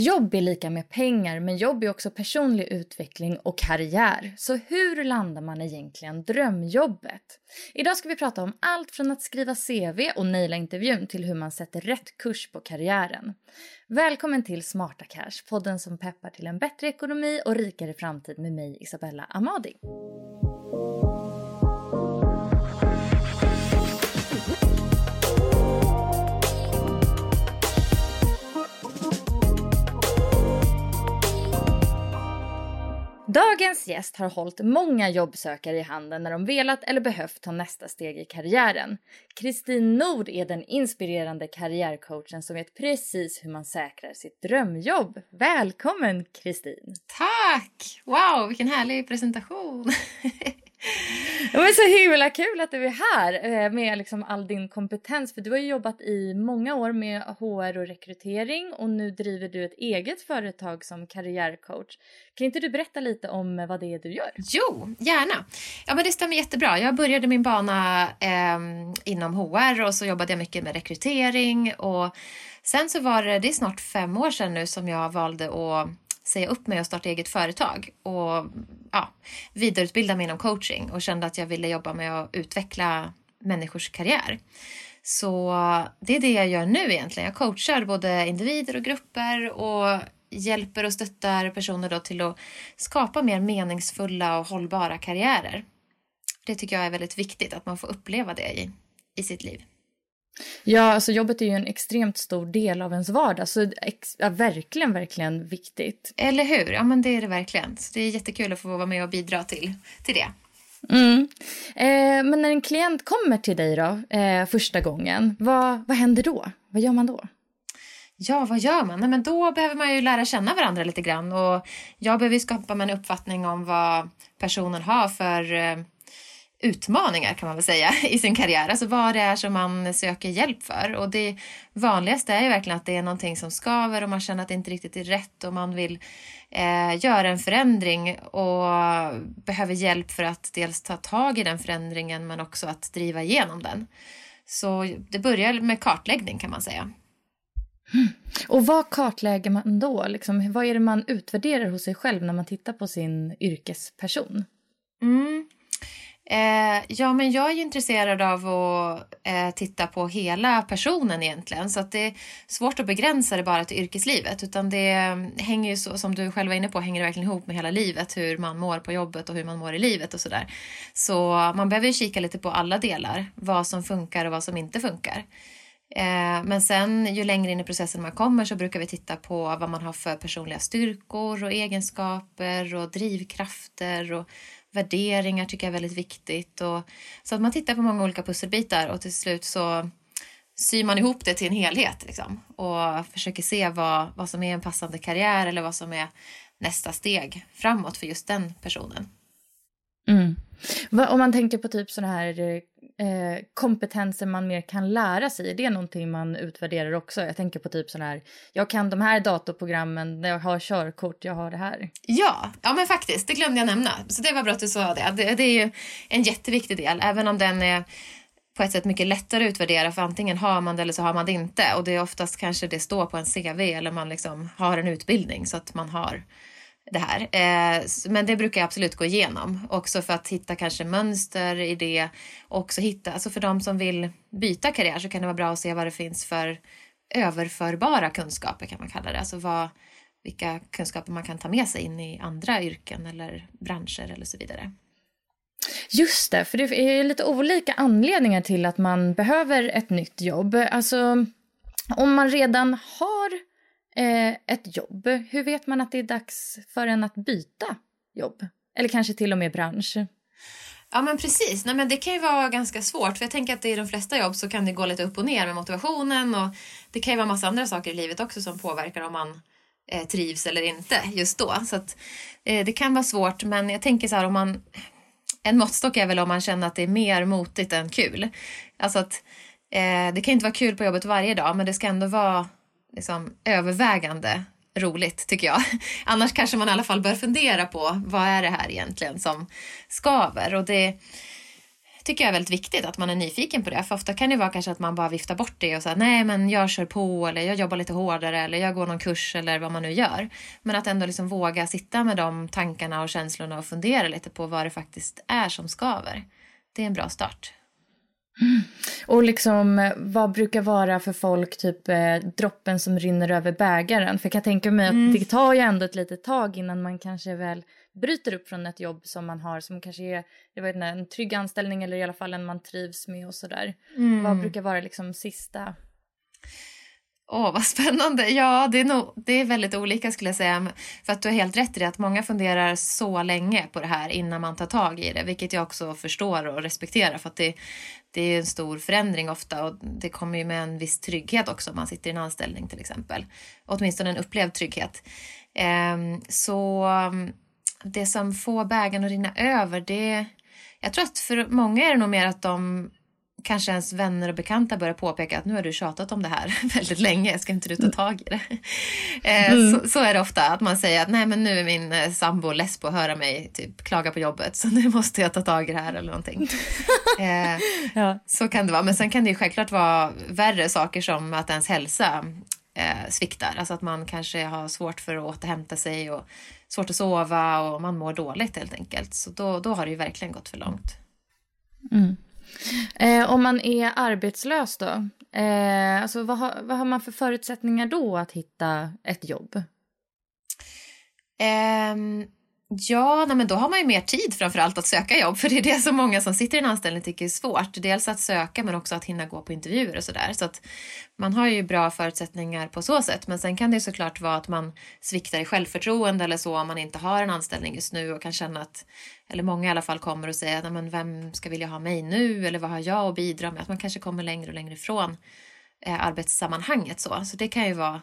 Jobb är lika med pengar, men jobb är också personlig utveckling och karriär. Så hur landar man egentligen drömjobbet? Idag ska vi prata om allt från att skriva CV och naila intervjun till hur man sätter rätt kurs på karriären. Välkommen till Smarta Cash, podden som peppar till en bättre ekonomi och rikare framtid med mig Isabella Amadi. Dagens gäst har hållit många jobbsökare i handen när de velat eller behövt ta nästa steg i karriären. Kristin Nord är den inspirerande karriärcoachen som vet precis hur man säkrar sitt drömjobb. Välkommen Kristin! Tack! Wow, vilken härlig presentation! Det men så himla kul att du är här eh, med liksom all din kompetens. För du har ju jobbat i många år med HR och rekrytering och nu driver du ett eget företag som karriärcoach. Kan inte du berätta lite om vad det är du gör? Jo, gärna. Ja, men det stämmer jättebra. Jag började min bana eh, inom HR och så jobbade jag mycket med rekrytering och sen så var det, det är snart fem år sedan nu som jag valde att säga upp mig och starta eget företag och ja, vidareutbilda mig inom coaching och kände att jag ville jobba med att utveckla människors karriär. Så det är det jag gör nu egentligen. Jag coachar både individer och grupper och hjälper och stöttar personer då till att skapa mer meningsfulla och hållbara karriärer. Det tycker jag är väldigt viktigt, att man får uppleva det i, i sitt liv. Ja, alltså jobbet är ju en extremt stor del av ens vardag. Så ex- ja, verkligen, verkligen viktigt. Eller hur? Ja, men det är det verkligen. Så det är jättekul att få vara med och bidra till, till det. Mm. Eh, men när en klient kommer till dig då, eh, första gången, vad, vad händer då? Vad gör man då? Ja, vad gör man? Nej, men då behöver man ju lära känna varandra lite grann. Och jag behöver skapa mig en uppfattning om vad personen har för eh, utmaningar kan man väl säga i sin karriär. Alltså vad det är som man söker hjälp för. Och det vanligaste är ju verkligen att det är någonting som skaver och man känner att det inte riktigt är rätt och man vill eh, göra en förändring och behöver hjälp för att dels ta tag i den förändringen men också att driva igenom den. Så det börjar med kartläggning kan man säga. Och vad kartlägger man då? Liksom, vad är det man utvärderar hos sig själv när man tittar på sin yrkesperson? Mm. Eh, ja, men jag är ju intresserad av att eh, titta på hela personen egentligen. Så att det är svårt att begränsa det bara till yrkeslivet. Utan det mm, hänger ju, så, som du själv var inne på, hänger det verkligen ihop med hela livet. Hur man mår på jobbet och hur man mår i livet och sådär. Så man behöver ju kika lite på alla delar. Vad som funkar och vad som inte funkar. Eh, men sen ju längre in i processen man kommer så brukar vi titta på vad man har för personliga styrkor och egenskaper och drivkrafter och värderingar tycker jag är väldigt viktigt. Och, så att man tittar på många olika pusselbitar och till slut så syr man ihop det till en helhet liksom, och försöker se vad, vad som är en passande karriär eller vad som är nästa steg framåt för just den personen. Mm. Om man tänker på typ sådana här eh, eh, kompetenser man mer kan lära sig? Är det någonting man utvärderar också? Jag tänker på typ sån här, jag kan de här datorprogrammen, jag har körkort, jag har det här. Ja, ja men faktiskt, det glömde jag nämna. Så det var bra att du sa det. Det, det är ju en jätteviktig del, även om den är på ett sätt mycket lättare att utvärdera för antingen har man det eller så har man det inte och det är oftast kanske det står på en CV eller man liksom har en utbildning så att man har det här. Eh, men det brukar jag absolut gå igenom också för att hitta kanske mönster i det. Också hitta, alltså för de som vill byta karriär så kan det vara bra att se vad det finns för överförbara kunskaper kan man kalla det. Alltså vad, vilka kunskaper man kan ta med sig in i andra yrken eller branscher eller så vidare. Just det, för det är lite olika anledningar till att man behöver ett nytt jobb. Alltså, om man redan har eh, ett jobb, hur vet man att det är dags för en att byta jobb? Eller kanske till och med bransch? Ja men precis, Nej, men det kan ju vara ganska svårt för jag tänker att i de flesta jobb så kan det gå lite upp och ner med motivationen och det kan ju vara massa andra saker i livet också som påverkar om man eh, trivs eller inte just då. Så att, eh, det kan vara svårt men jag tänker så här om man en måttstock är väl om man känner att det är mer motigt än kul. Alltså att eh, det kan inte vara kul på jobbet varje dag men det ska ändå vara liksom, övervägande roligt tycker jag. Annars kanske man i alla fall bör fundera på vad är det här egentligen som skaver och det tycker jag är väldigt viktigt att man är nyfiken på det. För ofta kan det vara kanske att man bara viftar bort det och säger nej men jag kör på eller jag jobbar lite hårdare eller jag går någon kurs eller vad man nu gör. Men att ändå liksom våga sitta med de tankarna och känslorna och fundera lite på vad det faktiskt är som skaver. Det är en bra start. Mm. Och liksom, vad brukar vara för folk typ eh, droppen som rinner över bägaren? För jag kan tänka mig att mm. det tar ju ändå ett litet tag innan man kanske väl bryter upp från ett jobb som man har som kanske är jag vet inte, en trygg anställning eller i alla fall en man trivs med och sådär. Mm. Vad brukar vara liksom sista? Åh, oh, vad spännande. Ja, det är, nog, det är väldigt olika skulle jag säga. För att du har helt rätt i det att många funderar så länge på det här innan man tar tag i det, vilket jag också förstår och respekterar för att det, det är en stor förändring ofta och det kommer ju med en viss trygghet också om man sitter i en anställning till exempel. Åtminstone en upplevd trygghet. Ehm, så det som får bägaren att rinna över, det... Jag tror att för många är det nog mer att de kanske ens vänner och bekanta börjar påpeka att nu har du tjatat om det här väldigt länge, ska inte du ta tag i det? Eh, mm. så, så, är det ofta, att man säger att nej men nu är min eh, sambo less på att höra mig typ klaga på jobbet så nu måste jag ta tag i det här eller någonting. Eh, ja. Så kan det vara, men sen kan det ju självklart vara värre saker som att ens hälsa eh, sviktar, alltså att man kanske har svårt för att återhämta sig och svårt att sova och man mår dåligt helt enkelt. Så då, då har det ju verkligen gått för långt. Mm. Eh, om man är arbetslös då, eh, alltså vad, har, vad har man för förutsättningar då att hitta ett jobb? Um, Ja, nej, men då har man ju mer tid framförallt att söka jobb. För det är det som många som sitter i en anställning tycker är svårt. Dels att söka men också att hinna gå på intervjuer och sådär. Så att man har ju bra förutsättningar på så sätt. Men sen kan det såklart vara att man sviktar i självförtroende eller så om man inte har en anställning just nu och kan känna att, eller många i alla fall kommer och säger, men vem ska vilja ha mig nu? Eller vad har jag att bidra med? Att man kanske kommer längre och längre ifrån eh, arbetssammanhanget så. Så det kan ju vara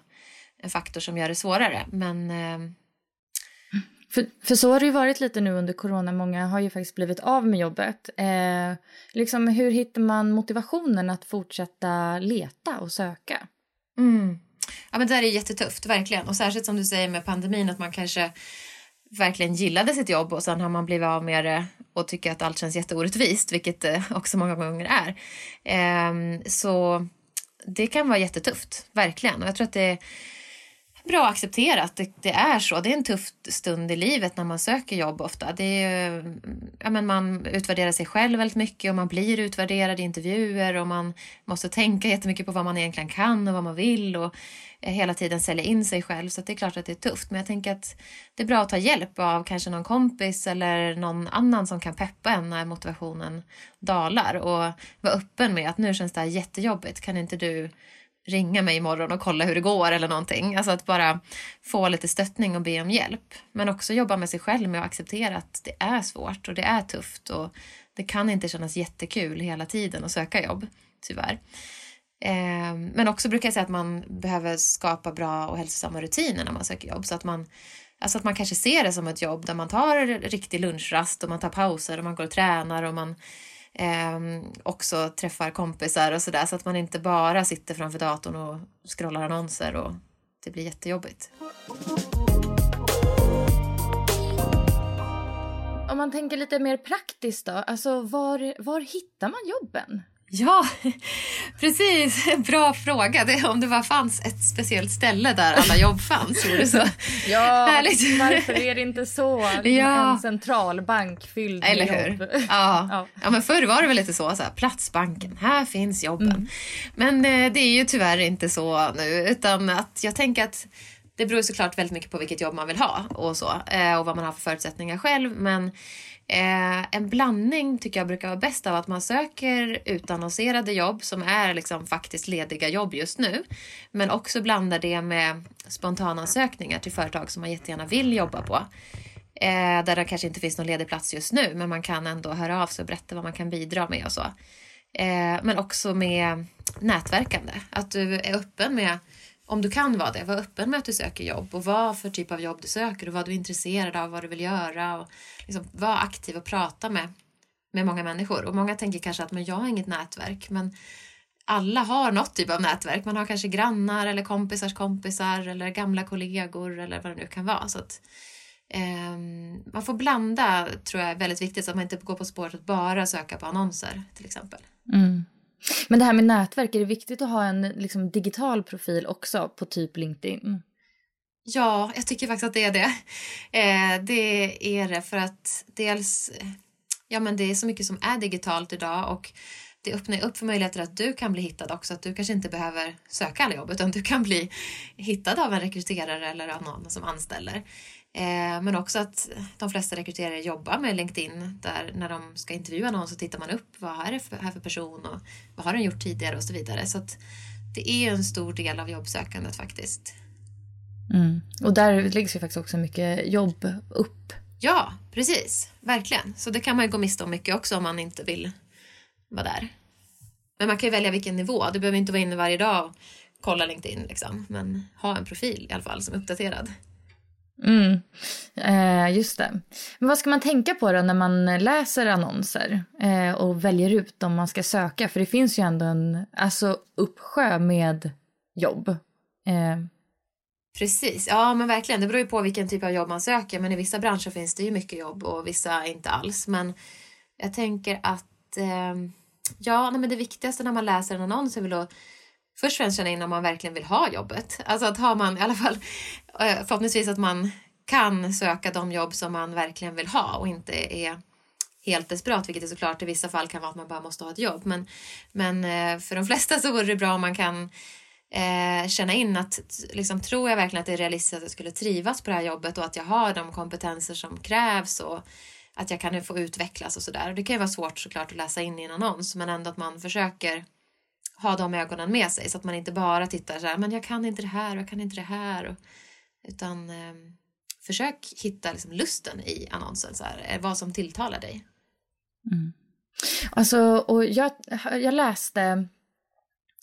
en faktor som gör det svårare. Men eh, för, för så har det ju varit lite nu under corona. Många har ju faktiskt blivit av med jobbet. Eh, liksom, hur hittar man motivationen att fortsätta leta och söka? Mm. Ja, men det där är jättetufft, verkligen. Och särskilt som du säger med pandemin att man kanske verkligen gillade sitt jobb och sen har man blivit av med det och tycker att allt känns jätteorättvist, vilket det också många gånger är. Eh, så det kan vara jättetufft, verkligen. Och jag tror att det bra att acceptera att det, det, är så. Det är en tuff stund i livet när man söker jobb ofta. Det är, ja, men man utvärderar sig själv väldigt mycket och man blir utvärderad i intervjuer och man måste tänka jättemycket på vad man egentligen kan och vad man vill och eh, hela tiden sälja in sig själv. Så det är klart att det är tufft. Men jag tänker att det är bra att ta hjälp av kanske någon kompis eller någon annan som kan peppa en när motivationen dalar och vara öppen med att nu känns det här jättejobbigt. Kan inte du ringa mig imorgon och kolla hur det går eller någonting. Alltså att bara få lite stöttning och be om hjälp. Men också jobba med sig själv med att acceptera att det är svårt och det är tufft och det kan inte kännas jättekul hela tiden att söka jobb, tyvärr. Ehm, men också brukar jag säga att man behöver skapa bra och hälsosamma rutiner när man söker jobb så att man Alltså att man kanske ser det som ett jobb där man tar riktig lunchrast och man tar pauser och man går och tränar och man eh, också träffar kompisar och sådär så att man inte bara sitter framför datorn och scrollar annonser och det blir jättejobbigt. Om man tänker lite mer praktiskt då, alltså var, var hittar man jobben? Ja, precis. Bra fråga. Det, om det bara fanns ett speciellt ställe där alla jobb fanns. Vore så ja, härligt. varför är det inte så? Ja. En centralbank fylld med Eller hur? jobb. Ja. ja. ja, men förr var det väl lite så. så här, Platsbanken, här finns jobben. Mm. Men eh, det är ju tyvärr inte så nu. Utan att jag tänker att det beror såklart väldigt mycket på vilket jobb man vill ha och så. Eh, och vad man har för förutsättningar själv. Men Eh, en blandning tycker jag brukar vara bäst av att man söker utannonserade jobb som är liksom faktiskt lediga jobb just nu. Men också blandar det med spontanansökningar till företag som man jättegärna vill jobba på. Eh, där det kanske inte finns någon ledig plats just nu men man kan ändå höra av sig och berätta vad man kan bidra med och så. Eh, men också med nätverkande. Att du är öppen med om du kan vara det, var öppen med att du söker jobb och vad för typ av jobb du söker och vad du är intresserad av, vad du vill göra. Och liksom, vara aktiv och prata med, med många människor. Och många tänker kanske att men jag har inget nätverk, men alla har något typ av nätverk. Man har kanske grannar eller kompisars kompisar eller gamla kollegor eller vad det nu kan vara. Så att, eh, man får blanda, tror jag är väldigt viktigt, så att man inte går på spåret att bara söka på annonser till exempel. Mm. Men det här med nätverk, är det viktigt att ha en liksom, digital profil också på typ LinkedIn? Ja, jag tycker faktiskt att det är det. Eh, det är det för att dels, ja men det är så mycket som är digitalt idag och det öppnar upp för möjligheter att du kan bli hittad också. Att du kanske inte behöver söka alla jobb utan du kan bli hittad av en rekryterare eller av någon som anställer. Eh, men också att de flesta rekryterare jobbar med LinkedIn där när de ska intervjua någon så tittar man upp vad är det för, här för person och vad har den gjort tidigare och så vidare. Så att det är en stor del av jobbsökandet faktiskt. Mm. Och där läggs ju faktiskt också mycket jobb upp. Ja, precis. Verkligen. Så det kan man ju gå miste om mycket också om man inte vill vara där. Men man kan ju välja vilken nivå. Du behöver inte vara inne varje dag och kolla LinkedIn liksom. Men ha en profil i alla fall som är uppdaterad. Mm, eh, just det. Men vad ska man tänka på då när man läser annonser eh, och väljer ut om man ska söka? För det finns ju ändå en alltså, uppsjö med jobb. Eh. Precis, ja men verkligen. Det beror ju på vilken typ av jobb man söker. Men i vissa branscher finns det ju mycket jobb och vissa inte alls. Men jag tänker att eh, ja, men det viktigaste när man läser en annons är väl att först och främst känna in om man verkligen vill ha jobbet. Alltså att har man i alla fall eh, förhoppningsvis att man kan söka de jobb som man verkligen vill ha och inte är helt desperat, vilket det såklart i vissa fall kan vara att man bara måste ha ett jobb. Men, men eh, för de flesta så vore det bra om man kan eh, känna in att liksom, tror jag verkligen att det är realistiskt att jag skulle trivas på det här jobbet och att jag har de kompetenser som krävs och att jag kan få utvecklas och sådär. Det kan ju vara svårt såklart att läsa in i en annons men ändå att man försöker ha de ögonen med sig så att man inte bara tittar så här, men jag kan inte det här och jag kan inte det här. Och, utan eh, försök hitta liksom lusten i annonsen, så här, eh, vad som tilltalar dig. Mm. Alltså, och jag, jag läste,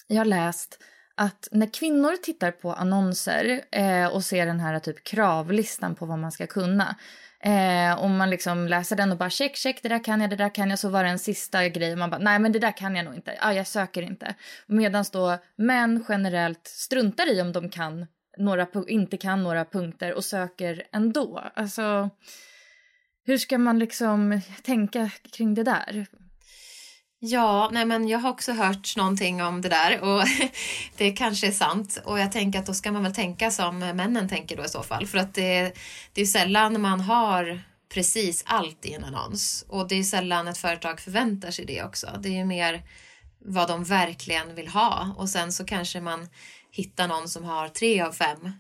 jag har läst att när kvinnor tittar på annonser eh, och ser den här typ kravlistan på vad man ska kunna Eh, om man liksom läser den och bara check, check, det där kan jag, det där kan jag. Så var det en sista grej och man bara nej men det där kan jag nog inte. Ah, jag söker inte. Medan då män generellt struntar i om de kan några, inte kan några punkter och söker ändå. Alltså hur ska man liksom tänka kring det där? Ja, nej men jag har också hört någonting om det där och det kanske är sant. Och jag tänker att då ska man väl tänka som männen tänker då i så fall. För att det, det är sällan man har precis allt i en annons. Och det är sällan ett företag förväntar sig det också. Det är ju mer vad de verkligen vill ha. Och sen så kanske man hittar någon som har tre av fem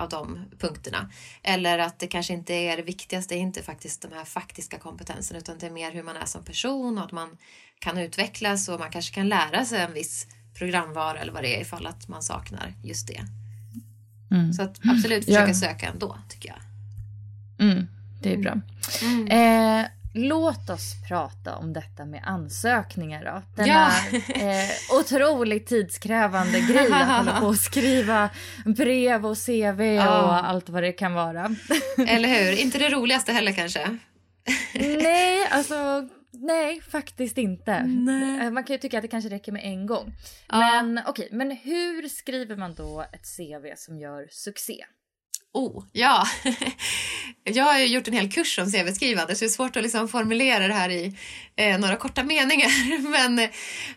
av de punkterna. Eller att det kanske inte är det viktigaste, är inte faktiskt de här faktiska kompetenserna utan det är mer hur man är som person och att man kan utvecklas och man kanske kan lära sig en viss programvara eller vad det är ifall att man saknar just det. Mm. Så att absolut försöka ja. söka ändå tycker jag. Mm, det är bra. Mm. Eh, låt oss prata om detta med ansökningar då. Denna ja. eh, otroligt tidskrävande grej att hålla på och skriva brev och CV ja. och allt vad det kan vara. Eller hur? Inte det roligaste heller kanske? Nej, alltså Nej, faktiskt inte. Nej. Eh, Man kan ju tycka att det kanske räcker med en gång. Ja. Men okej, men hur skriver man då ett CV som gör succé? Oh, ja. Jag har ju gjort en hel kurs om CV-skrivande så det är svårt att liksom formulera det här i eh, några korta meningar. Men,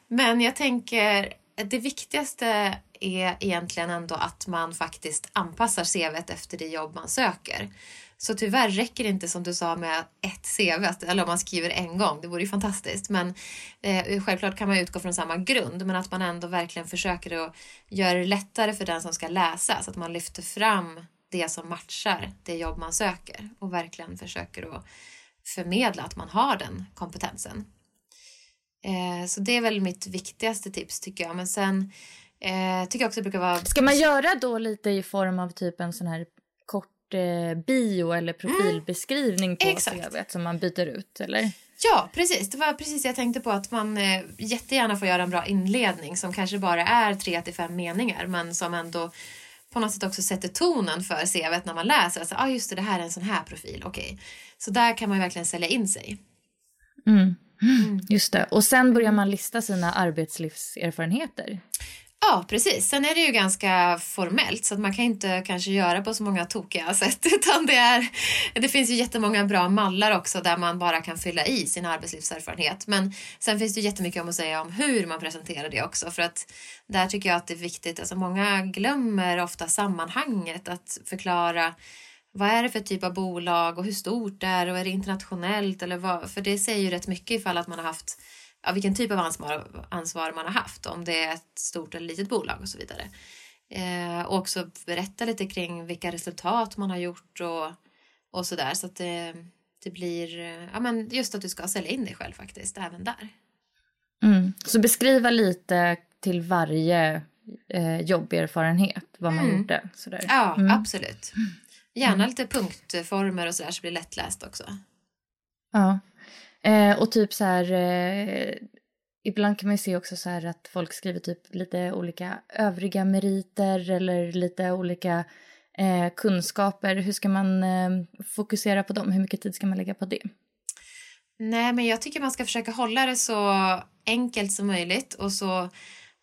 men jag tänker att det viktigaste är egentligen ändå att man faktiskt anpassar CVt efter det jobb man söker. Så tyvärr räcker det inte som du sa med ett CV, eller om man skriver en gång, det vore ju fantastiskt. Men eh, självklart kan man utgå från samma grund, men att man ändå verkligen försöker att göra det lättare för den som ska läsa, så att man lyfter fram det som matchar det jobb man söker och verkligen försöker att förmedla att man har den kompetensen. Eh, så det är väl mitt viktigaste tips tycker jag. Men sen eh, tycker jag också det brukar vara... Ska man göra då lite i form av typ en sån här kort eh, bio eller profilbeskrivning på Mm. Exakt. CVt som man byter ut eller? Ja, precis. Det var precis jag tänkte på att man eh, jättegärna får göra en bra inledning som kanske bara är tre till fem meningar men som ändå på något sätt också sätter tonen för CVt när man läser. Alltså, ah, just det, det här är en sån här profil. Okej. Så där kan man ju verkligen sälja in sig. Mm. Just det. Och sen börjar man lista sina arbetslivserfarenheter. Ja, precis. Sen är det ju ganska formellt så att man kan inte kanske göra på så många tokiga sätt utan det är det finns ju jättemånga bra mallar också där man bara kan fylla i sin arbetslivserfarenhet. Men sen finns det ju jättemycket om att säga om hur man presenterar det också för att där tycker jag att det är viktigt, alltså många glömmer ofta sammanhanget att förklara vad är det för typ av bolag och hur stort det är och är det internationellt eller vad, för det säger ju rätt mycket ifall att man har haft ja, vilken typ av ansvar, ansvar man har haft, om det är ett stort eller litet bolag och så vidare. Eh, och också berätta lite kring vilka resultat man har gjort och, och sådär så att det, det blir, eh, ja men just att du ska sälja in dig själv faktiskt, även där. Mm. Så beskriva lite till varje eh, jobberfarenhet vad man Mm. gjorde. Sådär. Ja, Mm. absolut. Gärna lite punktformer och sådär så det blir lättläst också. Ja. Eh, och typ så här, eh, ibland kan man ju se också så här att folk skriver typ lite olika övriga meriter eller lite olika eh, kunskaper. Hur ska man eh, fokusera på dem? Hur mycket tid ska man lägga på det? Nej, men jag tycker man ska försöka hålla det så enkelt som möjligt och så,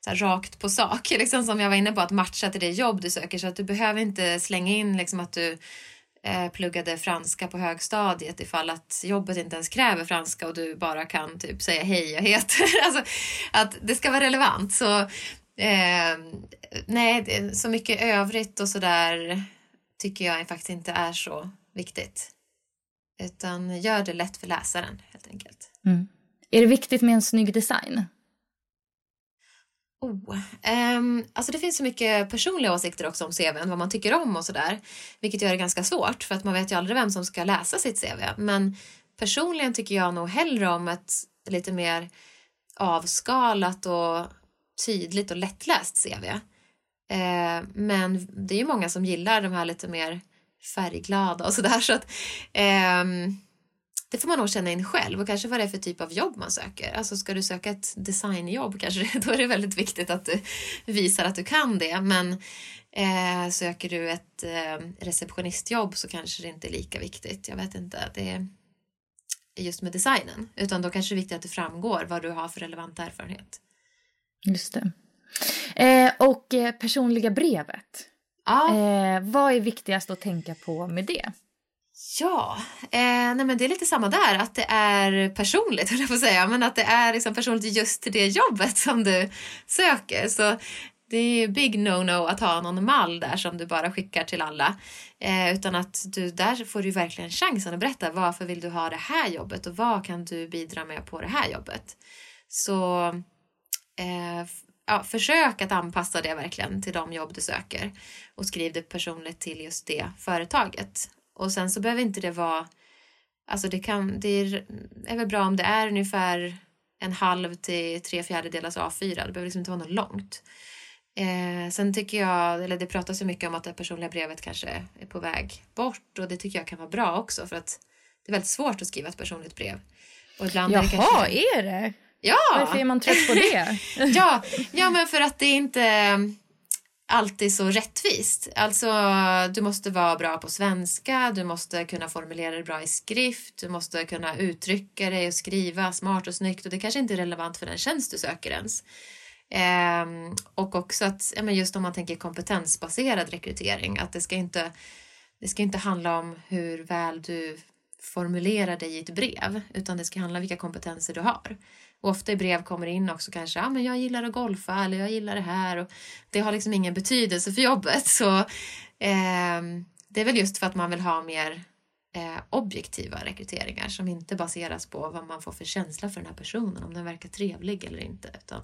så här, rakt på sak. Liksom som jag var inne på, att matcha till det jobb du söker. Så att du behöver inte slänga in liksom att du eh, pluggade franska på högstadiet ifall att jobbet inte ens kräver franska och du bara kan typ säga hej, jag heter. alltså, att det ska vara relevant. Så eh, nej, så mycket övrigt och sådär tycker jag faktiskt inte är så viktigt. Utan gör det lätt för läsaren helt enkelt. Mm. Är det viktigt med en snygg design? Oh, um, alltså det finns så mycket personliga åsikter också om CVn, vad man tycker om och sådär. Vilket gör det ganska svårt för att man vet ju aldrig vem som ska läsa sitt CV. Men personligen tycker jag nog hellre om ett lite mer avskalat och tydligt och lättläst CV. Eh, men det är ju många som gillar de här lite mer färgglada och sådär så att ehm, det får man nog känna in själv och kanske vad det är för typ av jobb man söker. Alltså ska du söka ett designjobb kanske då är det väldigt viktigt att du visar att du kan det. Men eh, söker du ett eh, receptionistjobb så kanske det inte är lika viktigt. Jag vet inte. Det är just med designen. Utan då kanske det är viktigt att det framgår vad du har för relevant erfarenhet. Just det. Eh, och eh, personliga brevet. Ja, Eh, vad är viktigast att tänka på med det? Ja, eh, nej men det är lite samma där, att det är personligt, höll jag på att säga, men att det är liksom personligt just till det jobbet som du söker. Så det är ju big no-no att ha någon mall där som du bara skickar till alla. Eh, utan att du, där får du verkligen chansen att berätta varför vill du ha det här jobbet och vad kan du bidra med på det här jobbet. Så eh, ja, försök att anpassa det verkligen till de jobb du söker och skriv det personligt till just det företaget. Och sen så behöver inte det vara, alltså det kan, det är, är väl bra om det är ungefär en halv till tre fjärdedelars A4, det behöver liksom inte vara något långt. Eh, sen tycker jag, eller det pratas ju mycket om att det personliga brevet kanske är på väg bort och det tycker jag kan vara bra också för att det är väldigt svårt att skriva ett personligt brev. Och ibland är det Jaha, kanske... är det? Ja! Varför är man trött på det? ja, ja, men för att det inte alltid så rättvist. Alltså, du måste vara bra på svenska, du måste kunna formulera dig bra i skrift, du måste kunna uttrycka dig och skriva smart och snyggt och det kanske inte är relevant för den tjänst du söker ens. Ehm, och också att, ja, men just om man tänker kompetensbaserad rekrytering, att det ska inte, det ska inte handla om hur väl du formulerar dig i ett brev, utan det ska handla om vilka kompetenser du har. Och ofta i brev kommer det in också kanske, ja men jag gillar att golfa eller jag gillar det här och det har liksom ingen betydelse för jobbet. Så eh, det är väl just för att man vill ha mer eh, objektiva rekryteringar som inte baseras på vad man får för känsla för den här personen, om den verkar trevlig eller inte. Utan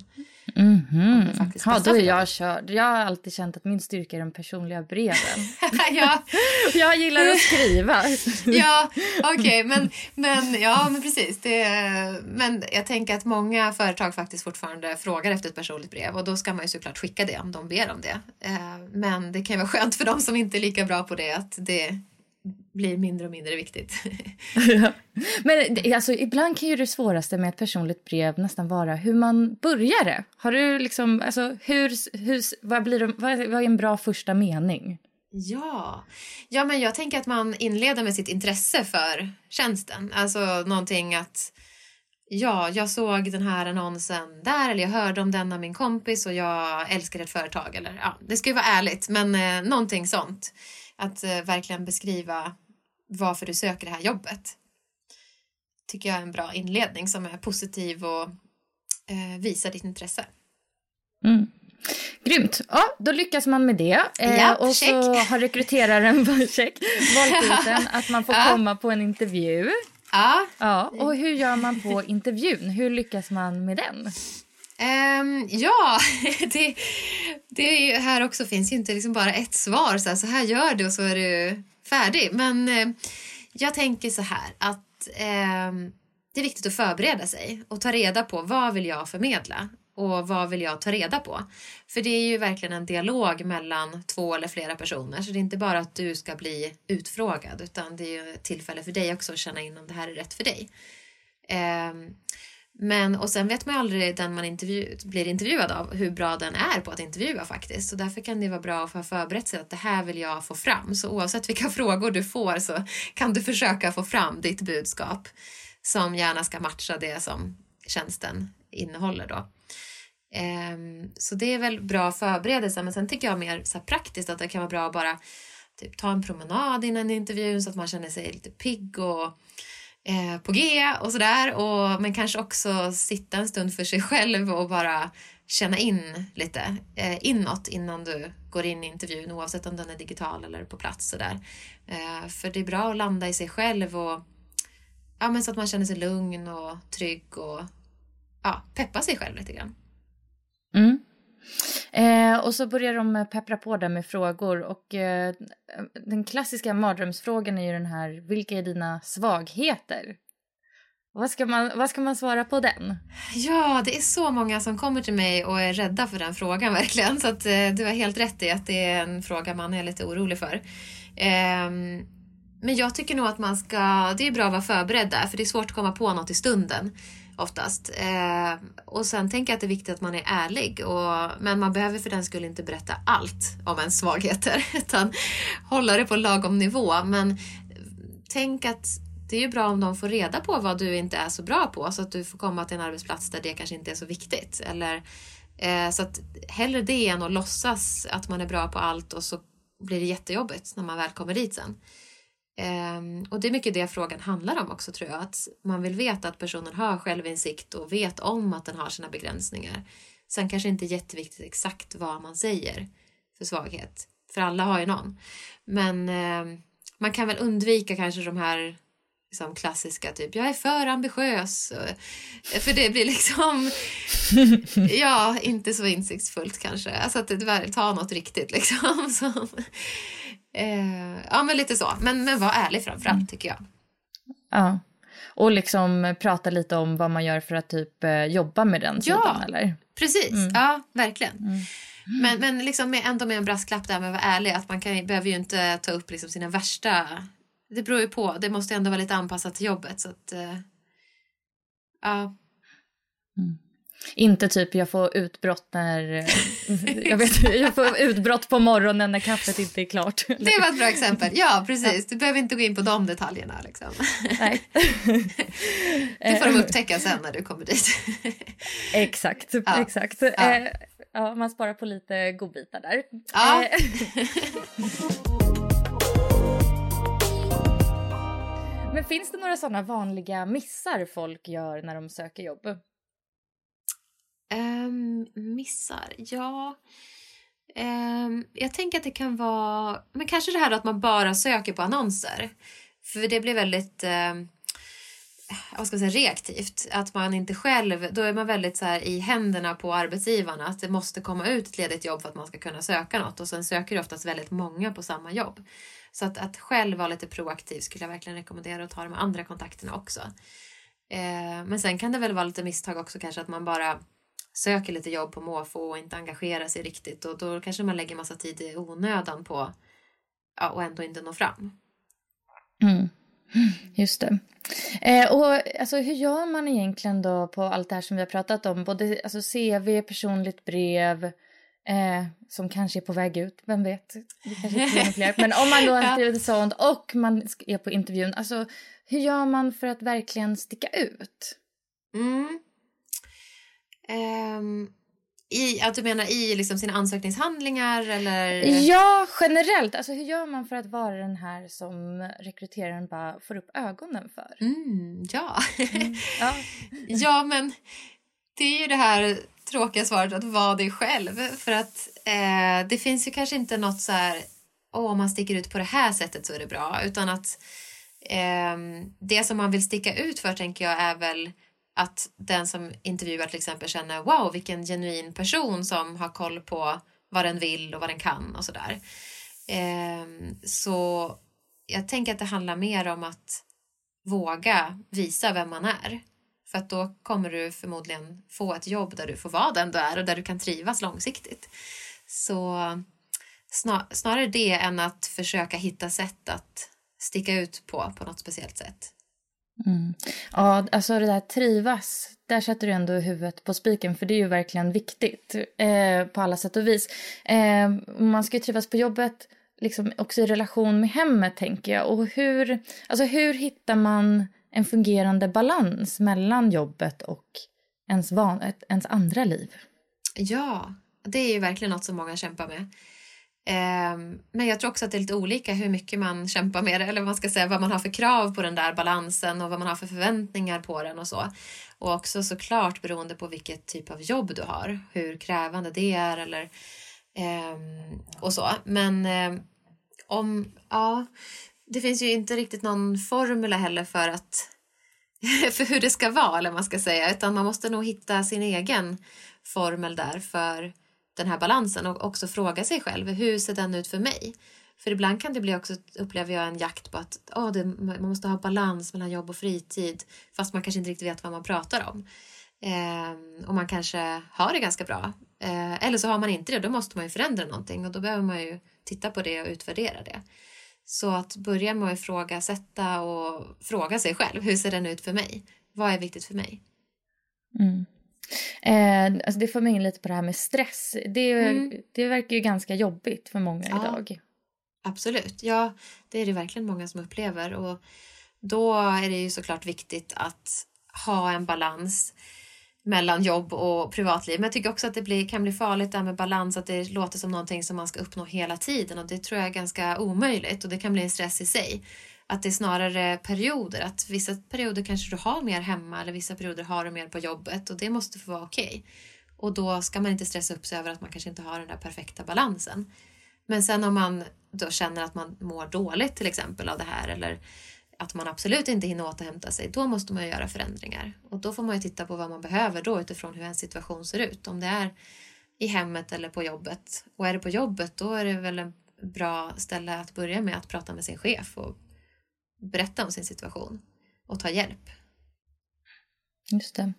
mm -hmm. Ja, då är jag körd. Jag har alltid känt att min styrka är de personliga breven. ja. jag gillar att skriva. ja, okej, okay, men, men, ja, men precis. Det, men jag tänker att många företag faktiskt fortfarande frågar efter ett personligt brev och då ska man ju såklart skicka det om de ber om det. Eh, men det kan ju vara skönt för de som inte är lika bra på det att det blir mindre och mindre viktigt. ja. Men alltså, ibland kan ju det svåraste med ett personligt brev nästan vara hur man börjar det. Har du liksom, alltså, hur, hur, vad, blir det, vad, vad är en bra första mening? Ja. ja, men jag tänker att man inleder med sitt intresse för tjänsten. Alltså någonting att ja, jag såg den här annonsen där eller jag hörde om den av min kompis och jag älskar ett företag. Eller, ja, det ska ju vara ärligt, men eh, någonting sånt. Att eh, verkligen beskriva varför du söker det här jobbet. Tycker jag är en bra inledning som är positiv och eh, visar ditt intresse. Mm. Grymt. Ja, då lyckas man med det. Eh, ja, och check. så har rekryteraren check, valt att man får ja. komma på en intervju. Ja. ja. Och hur gör man på intervjun? Hur lyckas man med den? Um, ja, det, det är, här också finns ju inte liksom bara ett svar. Så här, så här gör du och så är du färdig. Men eh, jag tänker så här att eh, det är viktigt att förbereda sig och ta reda på vad vill jag förmedla och vad vill jag ta reda på? För det är ju verkligen en dialog mellan två eller flera personer så det är inte bara att du ska bli utfrågad utan det är ju ett tillfälle för dig också att känna in om det här är rätt för dig. Eh, men och sen vet man ju aldrig den man intervju blir intervjuad av hur bra den är på att intervjua faktiskt. Så därför kan det vara bra att ha förberett sig att det här vill jag få fram. Så oavsett vilka frågor du får så kan du försöka få fram ditt budskap som gärna ska matcha det som tjänsten innehåller då. Um, så det är väl bra förberedelse men sen tycker jag mer så praktiskt att det kan vara bra att bara typ, ta en promenad innan intervjun så att man känner sig lite pigg och eh, på G och sådär. Men kanske också sitta en stund för sig själv och bara känna in lite eh, inåt innan du går in i intervjun oavsett om den är digital eller på plats. Sådär. Eh, för det är bra att landa i sig själv och ja, men så att man känner sig lugn och trygg och ja, peppa sig själv lite grann. Mm. Eh, och så börjar de eh, peppra på där med frågor och eh, den klassiska mardrömsfrågan är ju den här, vilka är dina svagheter? Vad ska, man, vad ska man svara på den? Ja, det är så många som kommer till mig och är rädda för den frågan verkligen. Så att eh, du har helt rätt i att det är en fråga man är lite orolig för. Ehm, men jag tycker nog att man ska, det är bra att vara förberedd där för det är svårt att komma på något i stunden oftast. Eh, och sen tänker jag att det är viktigt att man är ärlig. Och, men man behöver för den skull inte berätta allt om ens svagheter utan hålla det på lagom nivå. Men tänk att det är ju bra om de får reda på vad du inte är så bra på så att du får komma till en arbetsplats där det kanske inte är så viktigt. Eller, eh, så att hellre det än att låtsas att man är bra på allt och så blir det jättejobbigt när man väl kommer dit sen. Um, och det är mycket det frågan handlar om också tror jag. Att man vill veta att personen har självinsikt och vet om att den har sina begränsningar. Sen kanske inte är jätteviktigt exakt vad man säger för svaghet. För alla har ju någon. Men um, man kan väl undvika kanske de här liksom klassiska typ jag är för ambitiös. För det blir liksom ja, inte så insiktsfullt kanske. Alltså att det, ta något riktigt liksom. Som, Eh, ja, men lite så. Men, men var ärlig framförallt, mm. tycker jag. Ja. Och liksom prata lite om vad man gör för att typ eh, jobba med den sidan, ja, eller? precis. Mm. Ja, verkligen. Mm. Men, men liksom med, ändå med en brasklapp där med att vara ärlig. Att man kan, behöver ju inte ta upp liksom sina värsta... Det beror ju på. Det måste ändå vara lite anpassat till jobbet. Så att, uh, ja. Mm. Inte typ jag får utbrott när... jag, vet, jag får utbrott på morgonen när kaffet inte är klart. Det var ett bra exempel. Ja, precis. Du behöver inte gå in på de detaljerna. Liksom. Nej. det får de upptäcka sen när du kommer dit. exakt. Ja. exakt. Ja. Eh, ja, man sparar på lite godbitar där. Ja. Eh. Men finns det några sådana vanliga missar folk gör när de söker jobb? Um, missar? Ja... Um, jag tänker att det kan vara... Men kanske det här att man bara söker på annonser. För det blir väldigt... Um, vad ska man säga, reaktivt. Att man inte själv, då är man väldigt så här i händerna på arbetsgivarna. Att det måste komma ut ett ledigt jobb för att man ska kunna söka något. Och sen söker det oftast väldigt många på samma jobb. Så att, att själv vara lite proaktiv skulle jag verkligen rekommendera att ta de andra kontakterna också. Eh, men sen kan det väl vara lite misstag också kanske att man bara söker lite jobb på måfå och inte engagerar sig riktigt och då kanske man lägger massa tid i onödan på ja, och ändå inte når fram. Mm. Just det. Eh, och alltså, hur gör man egentligen då på allt det här som vi har pratat om? Både alltså, CV, personligt brev, eh, som kanske är på väg ut, vem vet? Det kanske inte fler. Men om man då har skrivit sånt och man är på intervjun, alltså hur gör man för att verkligen sticka ut? Mm. Um, i, att du menar i liksom sina ansökningshandlingar eller? Ja, generellt. Alltså, hur gör man för att vara den här som rekryteraren bara får upp ögonen för? Mm, ja. Mm, ja. ja, men det är ju det här tråkiga svaret att vara dig själv. För att eh, det finns ju kanske inte något så här, åh, om man sticker ut på det här sättet så är det bra. Utan att eh, det som man vill sticka ut för tänker jag är väl att den som intervjuar till exempel känner wow vilken genuin person som har koll på vad den vill och vad den kan och sådär. Eh, så jag tänker att det handlar mer om att våga visa vem man är. För att då kommer du förmodligen få ett jobb där du får vara den du är och där du kan trivas långsiktigt. Så snarare det än att försöka hitta sätt att sticka ut på, på något speciellt sätt. Mm. Ja, alltså det där trivas, där sätter du ändå huvudet på spiken för det är ju verkligen viktigt eh, på alla sätt och vis. Eh, man ska ju trivas på jobbet, liksom också i relation med hemmet tänker jag. Och hur, alltså hur hittar man en fungerande balans mellan jobbet och ens, van, ens andra liv? Ja, det är ju verkligen något som många kämpar med. Ehm, men jag tror också att det är lite olika hur mycket man kämpar med det eller vad man ska säga, vad man har för krav på den där balansen och vad man har för förväntningar på den och så. Och också såklart beroende på vilket typ av jobb du har, hur krävande det är eller ehm, och så. Men ehm, om, ja, det finns ju inte riktigt någon formel heller för att för hur det ska vara eller vad man ska säga utan man måste nog hitta sin egen formel där för den här balansen och också fråga sig själv hur ser den ut för mig? För ibland kan det bli också, upplever jag, en jakt på att oh, det, man måste ha balans mellan jobb och fritid fast man kanske inte riktigt vet vad man pratar om. Eh, och man kanske har det ganska bra. Eh, eller så har man inte det, då måste man ju förändra någonting och då behöver man ju titta på det och utvärdera det. Så att börja med att ifrågasätta och fråga sig själv, hur ser den ut för mig? Vad är viktigt för mig? Mm. Eh, alltså det får mig in lite på det här med stress. Det, mm. det verkar ju ganska jobbigt för många ja, idag. Absolut, ja det är det verkligen många som upplever och då är det ju såklart viktigt att ha en balans mellan jobb och privatliv. Men jag tycker också att det blir, kan bli farligt där med balans, att det låter som någonting som man ska uppnå hela tiden och det tror jag är ganska omöjligt och det kan bli en stress i sig. Att det är snarare perioder, att vissa perioder kanske du har mer hemma eller vissa perioder har du mer på jobbet och det måste få vara okej. Okay. Och då ska man inte stressa upp sig över att man kanske inte har den där perfekta balansen. Men sen om man då känner att man mår dåligt till exempel av det här eller att man absolut inte hinner återhämta sig, då måste man göra förändringar. Och då får man ju titta på vad man behöver då utifrån hur en situation ser ut. Om det är i hemmet eller på jobbet. Och är det på jobbet, då är det väl en bra ställe att börja med att prata med sin chef och berätta om sin situation och ta hjälp. Just det.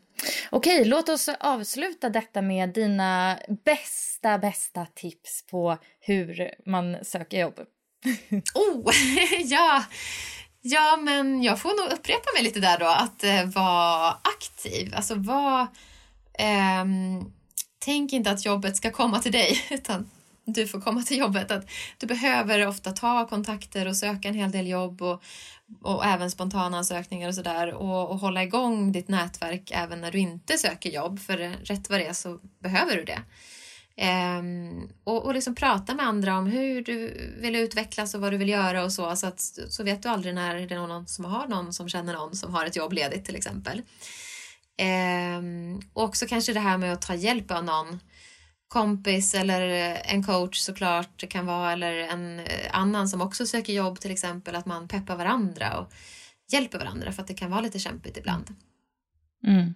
Okej, låt oss avsluta detta med dina bästa, bästa tips på hur man söker jobb. oh, ja! Ja, men jag får nog upprepa mig lite där då, att eh, vara aktiv. Alltså var Eh, tänk inte att jobbet ska komma till dig utan du får komma till jobbet. Att du behöver ofta ta kontakter och söka en hel del jobb och, och även spontana ansökningar och sådär och, och hålla igång ditt nätverk även när du inte söker jobb för rätt vad det är så behöver du det. Ehm, och, och liksom prata med andra om hur du vill utvecklas och vad du vill göra och så. Så, att, så vet du aldrig när det är någon som har någon som känner någon som har ett jobb ledigt till exempel. Ehm, och också kanske det här med att ta hjälp av någon kompis eller en coach såklart det kan vara eller en annan som också söker jobb till exempel att man peppar varandra och hjälper varandra för att det kan vara lite kämpigt ibland. Mm.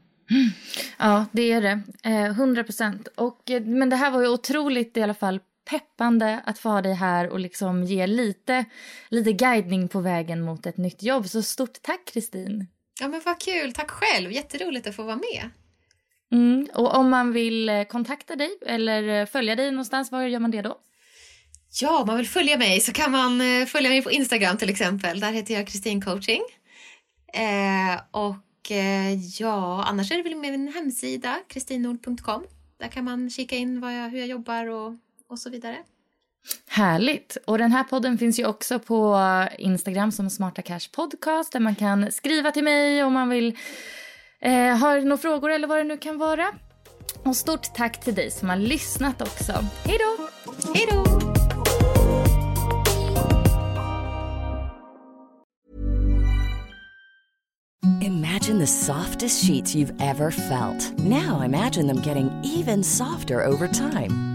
Ja, det är det. Eh, procent. Eh, men det här var ju otroligt i alla fall peppande att få ha dig här och liksom ge lite, lite guidning på vägen mot ett nytt jobb. Så stort tack Kristin. Ja men vad kul, tack själv. Jätteroligt att få vara med. Mm. Och om man vill eh, kontakta dig eller följa dig någonstans, var gör man det då? Ja, om man vill följa mig så kan man följa mig på Instagram till exempel. Där heter jag Kristin coaching. Eh, och Eh, ja, annars är det väl min hemsida, kristinord.com. Där kan man kika in jag, hur jag jobbar och, och så vidare. Härligt! Och den här podden finns ju också på Instagram som Smarta Cash Podcast där man kan skriva till mig om man vill eh, ha några frågor eller vad det nu kan vara. Och stort tack till dig som har lyssnat också. Hej då! Hej då! Imagine the softest sheets you've ever felt. Now imagine them getting even softer over time.